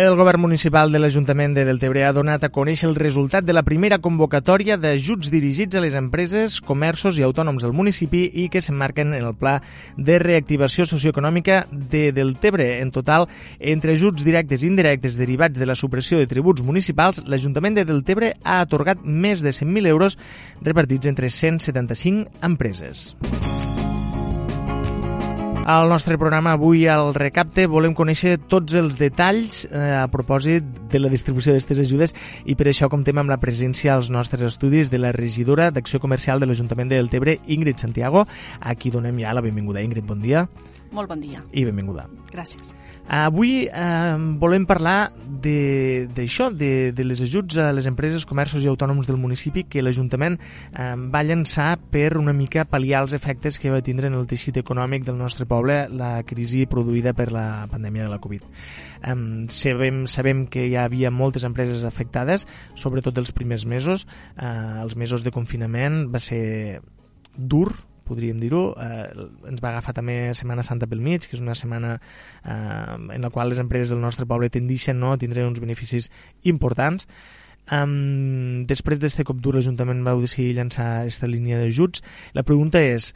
El govern municipal de l'Ajuntament de Deltebre ha donat a conèixer el resultat de la primera convocatòria d'ajuts dirigits a les empreses, comerços i autònoms del municipi i que s'emmarquen en el pla de reactivació socioeconòmica de Deltebre. En total, entre ajuts directes i indirectes derivats de la supressió de tributs municipals, l'Ajuntament de Deltebre ha atorgat més de 100.000 euros repartits entre 175 empreses. Al nostre programa avui al Recapte volem conèixer tots els detalls eh, a propòsit de la distribució d'aquestes ajudes i per això comptem amb la presència als nostres estudis de la regidora d'Acció Comercial de l'Ajuntament de Deltebre, Ingrid Santiago, a qui donem ja la benvinguda. Ingrid, bon dia. Molt bon dia. I benvinguda. Gràcies. Avui eh, volem parlar d'això, de, de, de les ajuts a les empreses, comerços i autònoms del municipi que l'Ajuntament eh, va llançar per una mica pal·liar els efectes que va tindre en el teixit econòmic del nostre poble la crisi produïda per la pandèmia de la Covid. Eh, sabem, sabem que hi havia moltes empreses afectades, sobretot els primers mesos. Eh, els mesos de confinament va ser dur podríem dir-ho. Eh, ens va agafar també Setmana Santa pel mig, que és una setmana eh, en la qual les empreses del nostre poble tendixen no, a tindre uns beneficis importants. Um, després d'aquest cop dur, l'Ajuntament va decidir llançar aquesta línia d'ajuts. La pregunta és,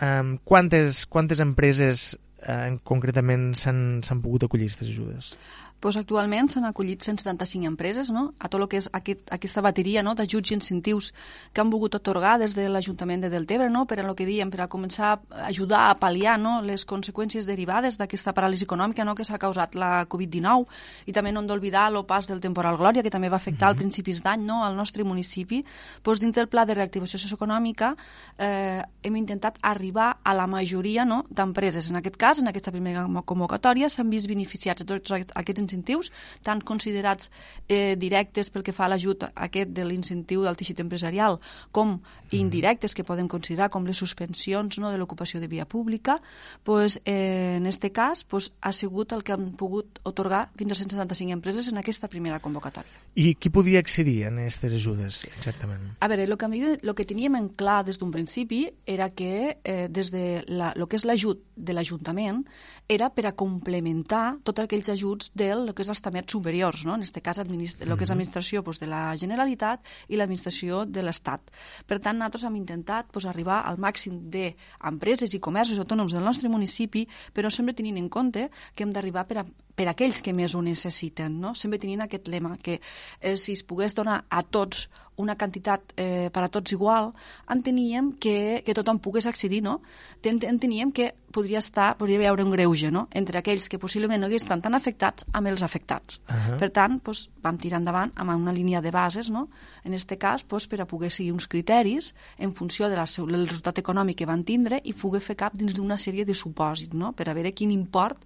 um, quantes, quantes empreses eh, concretament s'han pogut acollir aquestes ajudes? Pues actualment s'han acollit 175 empreses no? a tot el que és aquest, aquesta bateria no? d'ajuts i incentius que han volgut atorgar des de l'Ajuntament de Deltebre no? per a lo que diem, per a començar a ajudar a pal·liar no? les conseqüències derivades d'aquesta paràlisi econòmica no? que s'ha causat la Covid-19 i també no hem d'oblidar el pas del temporal Glòria que també va afectar mm -hmm. al principis d'any no? al nostre municipi. Pues dins del pla de reactivació socioeconòmica eh, hem intentat arribar a la majoria no? d'empreses. En aquest cas, en aquesta primera convocatòria, s'han vist beneficiats tots aquests incentius, tant considerats eh, directes pel que fa a l'ajut aquest de l'incentiu del teixit empresarial, com indirectes que podem considerar com les suspensions no, de l'ocupació de via pública, pues, eh, en aquest cas pues, ha sigut el que han pogut otorgar fins a 175 empreses en aquesta primera convocatòria. I qui podia accedir a aquestes ajudes, exactament? A veure, el que, el que teníem en clar des d'un principi era que eh, des de la, lo que és l'ajut de l'Ajuntament era per a complementar tots aquells ajuts del que és els tamets superiors, no? en aquest cas el que és l'administració doncs, de la Generalitat i l'administració de l'Estat. Per tant, nosaltres hem intentat doncs, arribar al màxim d'empreses i comerços autònoms del nostre municipi, però sempre tenint en compte que hem d'arribar per a per a aquells que més ho necessiten, no? Sempre tenint aquest lema, que eh, si es pogués donar a tots una quantitat eh, per a tots igual, enteníem que, que tothom pogués accedir, no? Enteníem que podria estar, podria haver un greuge, no?, entre aquells que possiblement no haguessin tan afectats amb els afectats. Uh -huh. Per tant, doncs, vam tirar endavant amb una línia de bases, no?, en aquest cas, doncs, per a poder seguir uns criteris en funció de la, del resultat econòmic que van tindre i poder fer cap dins d'una sèrie de supòsits, no?, per a veure quin import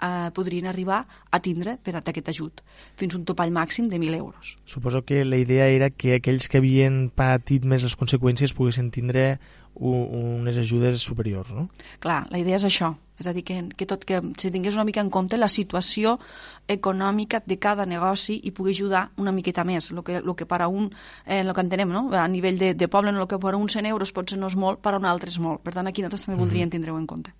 eh, podrien arribar a tindre per a aquest ajut, fins a un topall màxim de 1.000 euros. Suposo que la idea era que aquells que havien patit més les conseqüències poguessin tindre unes ajudes superiors, no? Clar, la idea és això, és a dir, que, que tot que se tingués una mica en compte la situació econòmica de cada negoci i pugui ajudar una miqueta més. El que, lo que per a un, eh, lo que entenem, no? a nivell de, de poble, no, el que per a un 100 euros pot ser no és molt, per a un altre és molt. Per tant, aquí nosaltres també mm -hmm. voldríem tindre-ho en compte.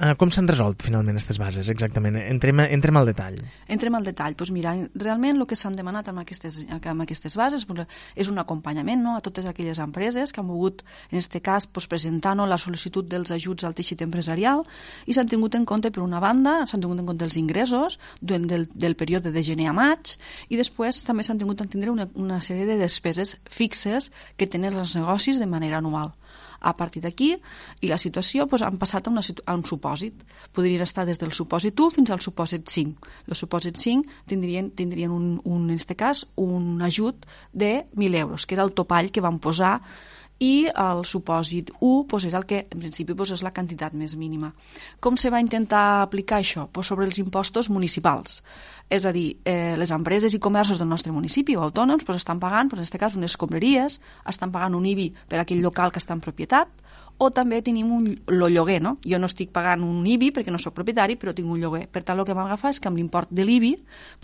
Uh, com s'han resolt finalment aquestes bases, exactament? Entrem, entrem al detall. Entrem al detall. Pues mira, realment el que s'han demanat amb aquestes, amb aquestes bases pues, és un acompanyament no, a totes aquelles empreses que han volgut, en aquest cas, pues, presentar no, la sol·licitud dels ajuts al teixit empresarial i s'han tingut en compte, per una banda, s'han tingut en compte els ingressos durant del, del període de gener a maig i després també s'han tingut en tindre una, una sèrie de despeses fixes que tenen els negocis de manera anual. A partir d'aquí, i la situació, doncs, han passat a, una, a un supòsit. Podrien estar des del supòsit 1 fins al supòsit 5. El supòsit 5 tindrien, tindrien un, un, en aquest cas, un ajut de 1.000 euros, que era el topall que van posar i el supòsit 1 doncs, era el que en principi doncs, és la quantitat més mínima. Com se va intentar aplicar això? Doncs sobre els impostos municipals. És a dir, eh, les empreses i comerços del nostre municipi o autònoms pues, estan pagant, pues, en aquest cas, unes escombraries, estan pagant un IBI per aquell local que està en propietat, o també tenim un, lo lloguer, no? Jo no estic pagant un IBI perquè no sóc propietari, però tinc un lloguer. Per tant, el que vam agafar és que amb l'import de l'IBI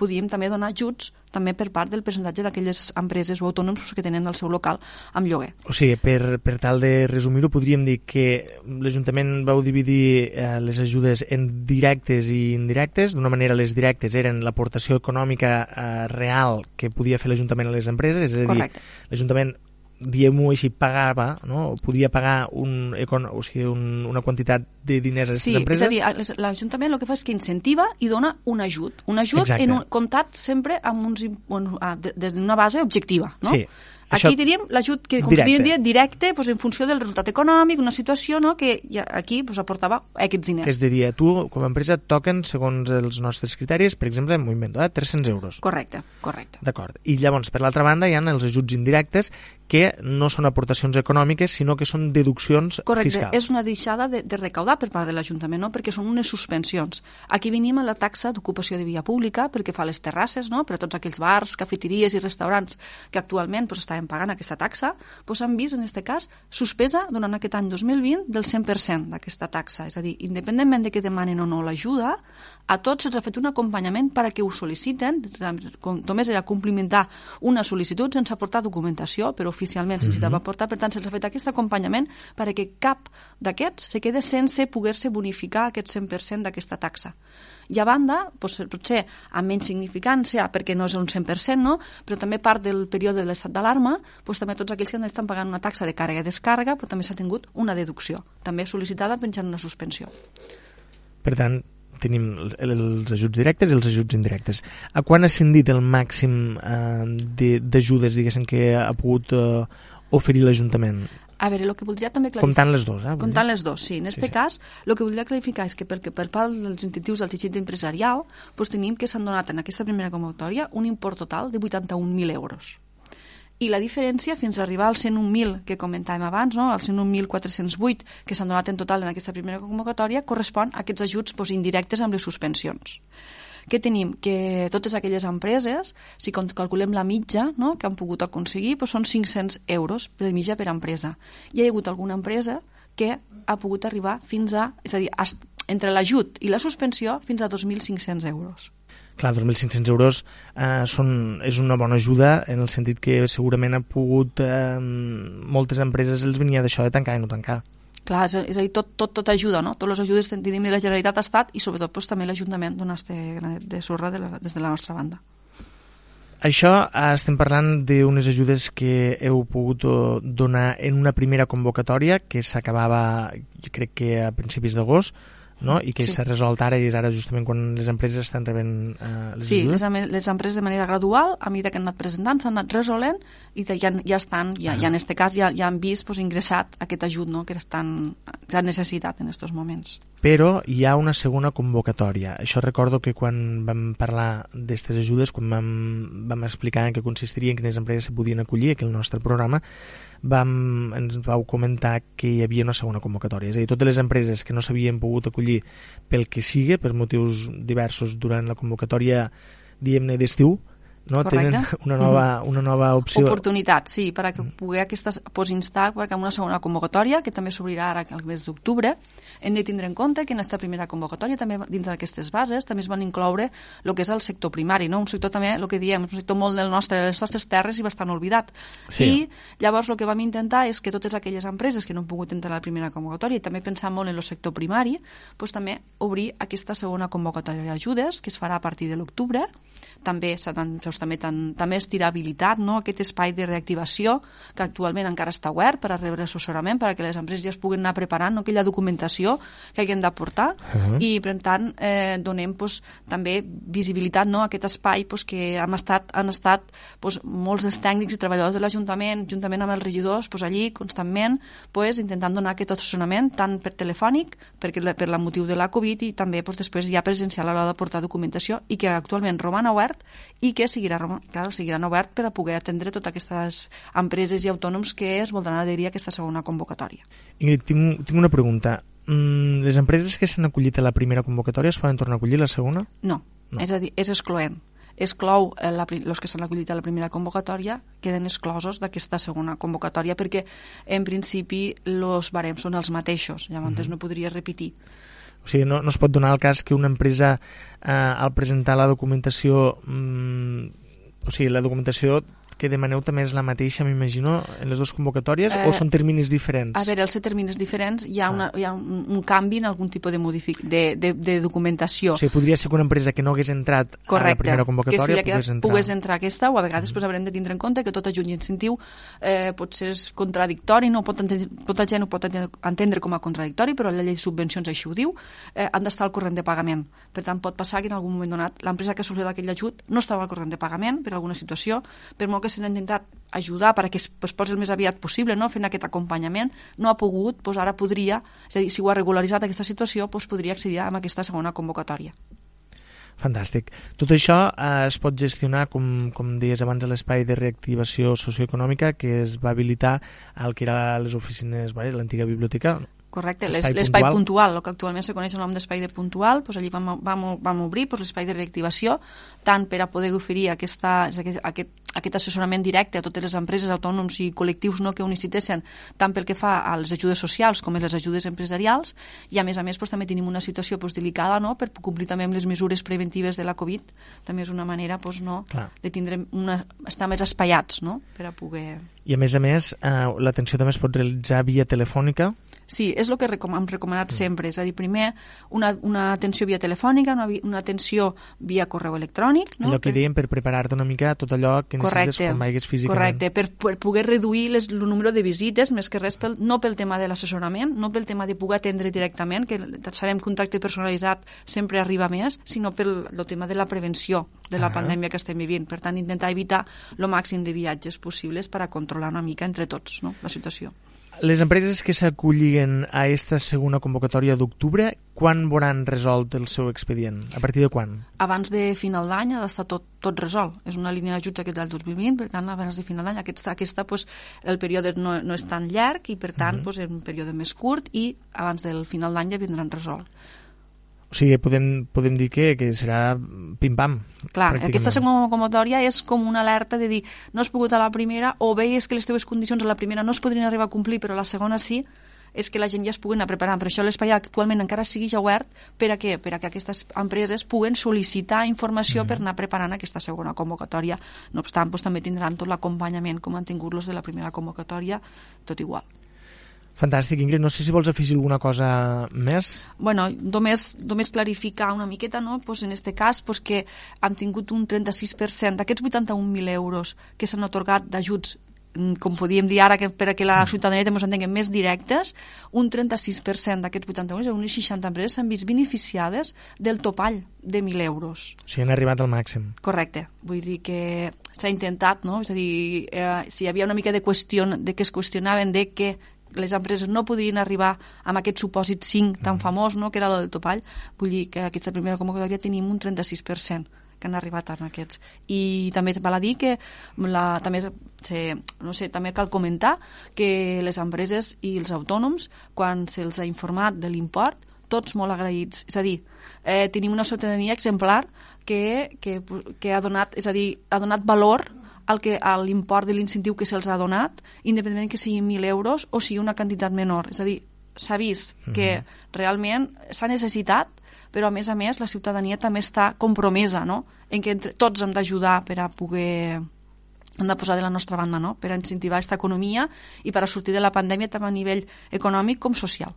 podíem també donar ajuts també per part del percentatge d'aquelles empreses o autònoms que tenen el seu local amb lloguer. O sigui, per, per tal de resumir-ho, podríem dir que l'Ajuntament vau dividir eh, les ajudes en directes i indirectes. D'una manera, les directes eren l'aportació econòmica eh, real que podia fer l'Ajuntament a les empreses, és a dir, l'Ajuntament diem-ho així, pagava, no? podia pagar un, o sigui, un, una quantitat de diners a aquestes sí, empreses. Sí, és a dir, l'Ajuntament el que fa és que incentiva i dona un ajut. Un ajut Exacte. en un, comptat sempre amb uns, d'una base objectiva. No? Sí, això... Aquí diríem l'ajut que com directe. dir directe pues, en funció del resultat econòmic, una situació no, que ja aquí pues, aportava aquests diners. És de dir, tu com a empresa toquen segons els nostres criteris, per exemple, m'ho invento, eh, 300 euros. Correcte, correcte. D'acord. I llavors, per l'altra banda, hi ha els ajuts indirectes que no són aportacions econòmiques, sinó que són deduccions Correcte, fiscals. és una deixada de, de recaudar per part de l'Ajuntament, no? perquè són unes suspensions. Aquí venim a la taxa d'ocupació de via pública, perquè fa les terrasses, no? per a tots aquells bars, cafeteries i restaurants que actualment pues, estaven pagant aquesta taxa, pues, han vist, en aquest cas, suspesa durant aquest any 2020 del 100% d'aquesta taxa. És a dir, independentment de que demanen o no l'ajuda, a tots se'ls ha fet un acompanyament per a que ho sol·liciten, només era complimentar una sol·licitud sense aportar documentació, però oficialment se'ls mm -hmm. aportar, per tant se'ls ha fet aquest acompanyament per a que cap d'aquests se quede sense poder-se bonificar aquest 100% d'aquesta taxa. I a banda, doncs, potser amb menys significància, perquè no és un 100%, no? però també part del període de l'estat d'alarma, doncs, també tots aquells que estan pagant una taxa de càrrega i descàrrega, però també s'ha tingut una deducció, també sol·licitada penjant una suspensió. Per tant, tenim els ajuts directes i els ajuts indirectes. A quan ha ascendit el màxim eh, d'ajudes, diguéssim, que ha pogut eh, oferir l'Ajuntament? A veure, el que voldria també clarificar... Comptant les dues, eh? Comptant les dues, sí. En aquest sí, sí. cas, el que voldria clarificar és que per, per part dels incentius del teixit empresarial doncs tenim que s'han donat en aquesta primera convocatòria un import total de 81.000 euros i la diferència fins a arribar als 101.000 que comentàvem abans, no? als 101.408 que s'han donat en total en aquesta primera convocatòria, correspon a aquests ajuts doncs, indirectes amb les suspensions. Què tenim? Que totes aquelles empreses, si calculem la mitja no? que han pogut aconseguir, doncs són 500 euros per mitja per empresa. Hi ha hagut alguna empresa que ha pogut arribar fins a, és a dir, entre l'ajut i la suspensió, fins a 2.500 euros. Clar, 2.500 euros eh, són, és una bona ajuda en el sentit que segurament ha pogut eh, moltes empreses els venia d'això de tancar i no tancar. Clar, és, és a dir, tot, tot, tot ajuda, no? Totes les ajudes que tenim de la Generalitat ha estat i sobretot pues, també l'Ajuntament dona este granet de sorra de la, des de la nostra banda. Això eh, estem parlant d'unes ajudes que heu pogut eh, donar en una primera convocatòria que s'acabava, crec que a principis d'agost, no? i que s'ha sí. resolt ara i és ara justament quan les empreses estan rebent eh, les sí, ajudes? Sí, les, les empreses de manera gradual, a mesura que han anat presentant, s'han anat resolent i ja, ja estan, ja, ah. ja en aquest cas ja, ja han vist pues, ingressat aquest ajut no? que, estan, que han necessitat en aquests moments. Però hi ha una segona convocatòria. Això recordo que quan vam parlar d'aquestes ajudes, quan vam, vam explicar en què consistirien, quines empreses se podien acollir aquí al nostre programa, vam, ens vau comentar que hi havia una segona convocatòria. És a dir, totes les empreses que no s'havien pogut acollir pel que sigui, per motius diversos durant la convocatòria, diguem-ne, d'estiu, no? Correcte. tenen una nova, una nova opció. Oportunitat, sí, per a que pugui aquesta pues, instar perquè amb una segona convocatòria, que també s'obrirà ara al mes d'octubre, hem de tindre en compte que en aquesta primera convocatòria també dins d'aquestes bases també es van incloure el que és el sector primari, no? un sector també, el que diem, un sector molt del nostre, de les nostres terres i bastant oblidat. Sí. I llavors el que vam intentar és que totes aquelles empreses que no han pogut entrar a la primera convocatòria i també pensar molt en el sector primari, doncs també obrir aquesta segona convocatòria d'ajudes que es farà a partir de l'octubre també, doncs, també, tan, també estirabilitat, no? aquest espai de reactivació que actualment encara està obert per a rebre assessorament, perquè les empreses ja es puguin anar preparant no? aquella documentació que hagin d'aportar uh -huh. i per tant eh, donem pues, també visibilitat no? a aquest espai pues, que hem estat, han estat pues, molts dels tècnics i treballadors de l'Ajuntament, juntament amb els regidors, pues, allí constantment pues, intentant donar aquest assessorament tant per telefònic, perquè, per la motiu de la Covid i també pues, després ja presencial a l'hora d'aportar documentació i que actualment roman obert i que seguirà, clar, seguiran obert per a poder atendre totes aquestes empreses i autònoms que es voldran adherir a aquesta segona convocatòria. Ingrid, tinc, tinc una pregunta. Mm, les empreses que s'han acollit a la primera convocatòria es poden tornar a acollir a la segona? No, no. és a dir, és excloent exclou eh, els que s'han acollit a la primera convocatòria queden exclosos d'aquesta segona convocatòria perquè en principi els barems són els mateixos, llavors mm -hmm. no podria repetir. O sigui, no, no es pot donar el cas que una empresa eh, al presentar la documentació mm, o sigui, la documentació que demaneu també és la mateixa, m'imagino, en les dues convocatòries, eh, o són terminis diferents? A veure, els terminis diferents hi ha, una, ah. hi ha un, un canvi en algun tipus de, modific, de, de, de documentació. O sigui, podria ser que una empresa que no hagués entrat Correcte, a la primera convocatòria que si pogués entrar. pogués entrar aquesta, o a vegades mm. pues, haurem de tindre en compte que tot ajut i incentiu eh, potser és contradictori, no pot entendre, tota gent ho pot entendre com a contradictori, però la llei de subvencions així ho diu, eh, han d'estar al corrent de pagament. Per tant, pot passar que en algun moment donat l'empresa que ha sortit d'aquell ajut no estava al corrent de pagament per alguna situació, per molt que s'han intentat ajudar perquè es, es posi el més aviat possible, no? fent aquest acompanyament, no ha pogut, doncs ara podria, és a dir, si ho ha regularitzat aquesta situació, doncs podria accedir a aquesta segona convocatòria. Fantàstic. Tot això eh, es pot gestionar, com, com deies abans, a l'espai de reactivació socioeconòmica que es va habilitar al que era les oficines, l'antiga biblioteca, Correcte, l'espai puntual. puntual, el que actualment se coneix el nom d'espai de puntual, doncs allí vam, vam, vam obrir doncs, l'espai de reactivació, tant per a poder oferir aquesta, aquest, aquest, aquest assessorament directe a totes les empreses, autònoms i col·lectius no, que ho necessitessin, tant pel que fa a les ajudes socials com a les ajudes empresarials, i a més a més doncs, també tenim una situació doncs, delicada no, per complir també amb les mesures preventives de la Covid, també és una manera doncs, no, Clar. de tindre una, estar més espaiats no, per a poder... I a més a més, eh, l'atenció també es pot realitzar via telefònica, Sí, és el que recom hem recomanat mm. sempre, és a dir, primer una, una atenció via telefònica, una, una atenció via correu electrònic. No? Allò que dèiem per preparar-te una mica tot allò que necessites quan vagis físicament. Correcte, per, per poder reduir les, el número de visites, més que res, pel, no pel tema de l'assessorament, no pel tema de poder atendre directament, que sabem que un tracte personalitzat sempre arriba més, sinó pel el tema de la prevenció de la ah. pandèmia que estem vivint. Per tant, intentar evitar el màxim de viatges possibles per a controlar una mica entre tots no? la situació. Les empreses que s'acollien a aquesta segona convocatòria d'octubre, quan veuran resolt el seu expedient? A partir de quan? Abans de final d'any ha d'estar tot, tot resolt. És una línia d'ajuts aquest del 2020, per tant, abans de final d'any, aquesta, aquesta pues, el període no, no és tan llarg i, per tant, uh -huh. pues, és un període més curt i abans del final d'any ja vindran resolt. O sigui, podem, podem dir que, que serà pim-pam. Clar, aquesta segona convocatòria és com una alerta de dir no has pogut a la primera o veies que les teves condicions a la primera no es podrien arribar a complir però a la segona sí, és que la gent ja es pugui anar preparant. Per això l'espai actualment encara sigui ja obert per a què? Per a que aquestes empreses puguen sol·licitar informació mm. per anar preparant aquesta segona convocatòria. No obstant, doncs, també tindran tot l'acompanyament com han tingut los de la primera convocatòria, tot igual. Fantàstic, Ingrid. No sé si vols afegir alguna cosa més. bueno, només, només clarificar una miqueta, no? pues en este cas pues que han tingut un 36% d'aquests 81.000 euros que s'han otorgat d'ajuts mm, com podíem dir ara, que per a que la mm. ciutadania també s'entengui més directes, un 36% d'aquests 81, unes 60 empreses s'han vist beneficiades del topall de 1.000 euros. O sigui, han arribat al màxim. Correcte. Vull dir que s'ha intentat, no? És a dir, eh, si hi havia una mica de qüestió, de que es qüestionaven de que les empreses no podrien arribar amb aquest supòsit 5 tan mm. famós, no?, que era el del topall. Vull dir que aquesta primera convocatòria tenim un 36% que han arribat en aquests. I també val a dir que la, també, se, no sé, també cal comentar que les empreses i els autònoms, quan se'ls ha informat de l'import, tots molt agraïts. És a dir, eh, tenim una ciutadania exemplar que, que, que ha donat, és a dir, ha donat valor el que l'import de l'incentiu que se'ls ha donat, independentment que siguin 1.000 euros o sigui una quantitat menor. És a dir, s'ha vist mm -hmm. que realment s'ha necessitat, però a més a més la ciutadania també està compromesa, no?, en que entre, tots hem d'ajudar per a poder hem de posar de la nostra banda, no?, per a incentivar aquesta economia i per a sortir de la pandèmia tant a nivell econòmic com social.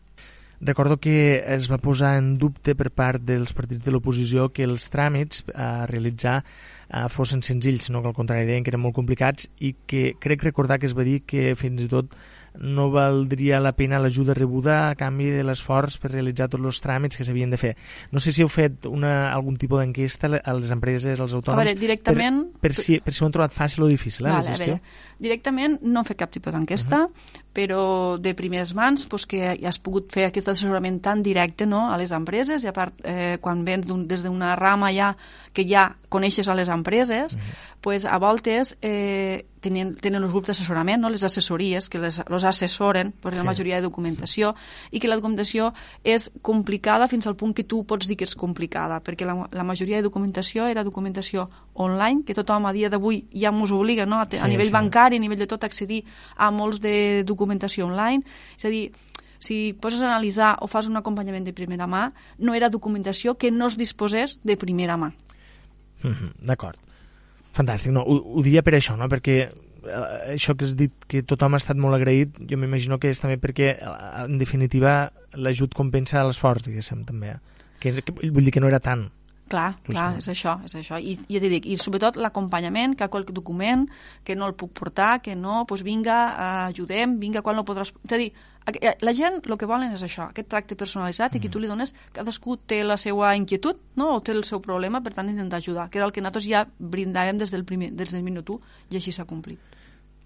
Recordo que es va posar en dubte per part dels partits de l'oposició que els tràmits a realitzar eh, fossin senzills, sinó que al contrari deien que eren molt complicats i que crec recordar que es va dir que fins i tot no valdria la pena l'ajuda rebuda a canvi de l'esforç per realitzar tots els tràmits que s'havien de fer. No sé si heu fet una, algun tipus d'enquesta a les empreses, als autònoms... A veure, directament... Per, per, si, per si ho han trobat fàcil o difícil, eh, vale, la gestió? Veure, directament no hem fet cap tipus d'enquesta, uh -huh. però de primeres mans pues, que ja has pogut fer aquest assessorament tan directe no, a les empreses i a part eh, quan vens des d'una rama ja que ja coneixes a les empreses, mm -hmm. pues, a voltes eh, tenen, tenen els grups d'assessorament, no? les assessories, que les, los assessoren per sí. la majoria de documentació, i que la documentació és complicada fins al punt que tu pots dir que és complicada, perquè la, la majoria de documentació era documentació online, que tothom a dia d'avui ja ens obliga no? a, sí, a nivell sí. bancari, a nivell de tot, accedir a molts de documentació online. És a dir, si poses a analitzar o fas un acompanyament de primera mà, no era documentació que no es disposés de primera mà. Mm -hmm, D'acord. Fantàstic, no, ho, ho diria per això, no? perquè això que has dit que tothom ha estat molt agraït, jo m'imagino que és també perquè, eh, en definitiva, l'ajut compensa l'esforç, diguéssim, també. Que, que, vull dir que no era tant. Clar, clar, és això, és això. I, ja t'hi dic, i sobretot l'acompanyament, que qualque document que no el puc portar, que no, doncs vinga, eh, ajudem, vinga, quan no podràs... És a dir, Eh, la gent el que volen és això, aquest tracte personalitzat mm. i que tu li dones, cadascú té la seva inquietud no? o té el seu problema, per tant intentar ajudar, que era el que nosaltres ja brindàvem des del, primer, des del minut 1 i així s'ha complit.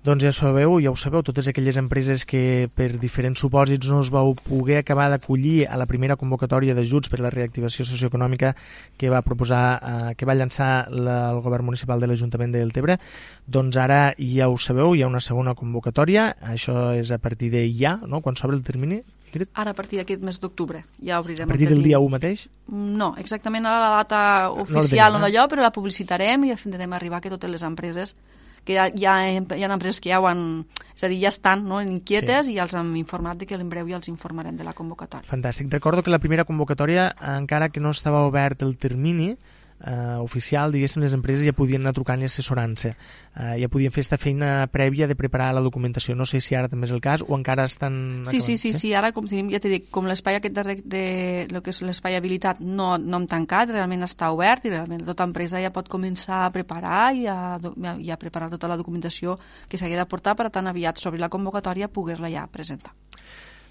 Doncs ja sabeu, ja ho sabeu, totes aquelles empreses que per diferents supòsits no es vau poder acabar d'acollir a la primera convocatòria d'ajuts per a la reactivació socioeconòmica que va proposar, eh, que va llançar la, el govern municipal de l'Ajuntament de Deltebre, doncs ara ja ho sabeu, hi ha una segona convocatòria, això és a partir de ja, no? quan s'obre el termini? Ara a partir d'aquest mes d'octubre ja obrirem A partir del dia 1 mateix? No, exactament ara la data oficial no, no d'allò, però la publicitarem i intentarem arribar que totes les empreses que ja, ja, hi ha empreses que ja ho han... És a dir, ja estan no, inquietes sí. i els hem informat de que en breu ja els informarem de la convocatòria. Fantàstic. Recordo que la primera convocatòria, encara que no estava obert el termini, eh, oficial, diguéssim, les empreses ja podien anar trucant i assessorant-se. Eh, ja podien fer aquesta feina prèvia de preparar la documentació. No sé si ara també és el cas o encara estan... Sí, sí, sí, sí, ara com tenim, ja t'he dit, com l'espai aquest de, de, lo que és l'espai habilitat no, no hem tancat, realment està obert i realment tota empresa ja pot començar a preparar i a, i a preparar tota la documentació que s'hagi de portar per tan aviat sobre la convocatòria poder-la ja presentar.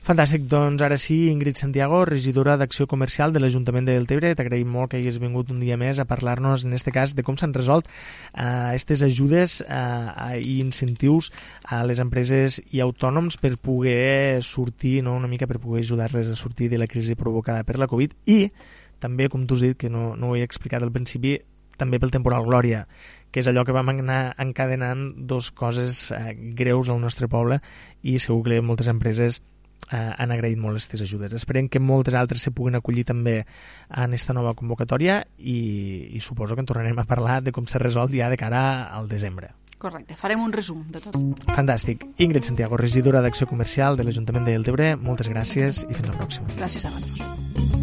Fantàstic, doncs ara sí, Ingrid Santiago, regidora d'Acció Comercial de l'Ajuntament de Deltebre, t'agraïm molt que hagis vingut un dia més a parlar-nos, en aquest cas, de com s'han resolt aquestes uh, ajudes uh, i incentius a les empreses i autònoms per poder sortir, no, una mica per poder ajudar-les a sortir de la crisi provocada per la Covid. I també, com tu has dit, que no, no ho he explicat al principi, també pel temporal Glòria, que és allò que vam anar encadenant dos coses eh, greus al nostre poble i segur que moltes empreses eh, han agraït molt aquestes ajudes. Esperem que moltes altres se puguin acollir també en aquesta nova convocatòria i, i suposo que en tornarem a parlar de com s'ha resolt ja de cara al desembre. Correcte, farem un resum de tot. Fantàstic. Ingrid Santiago, regidora d'Acció Comercial de l'Ajuntament de Deltebre, moltes gràcies i fins la pròxima. Gràcies a vosaltres.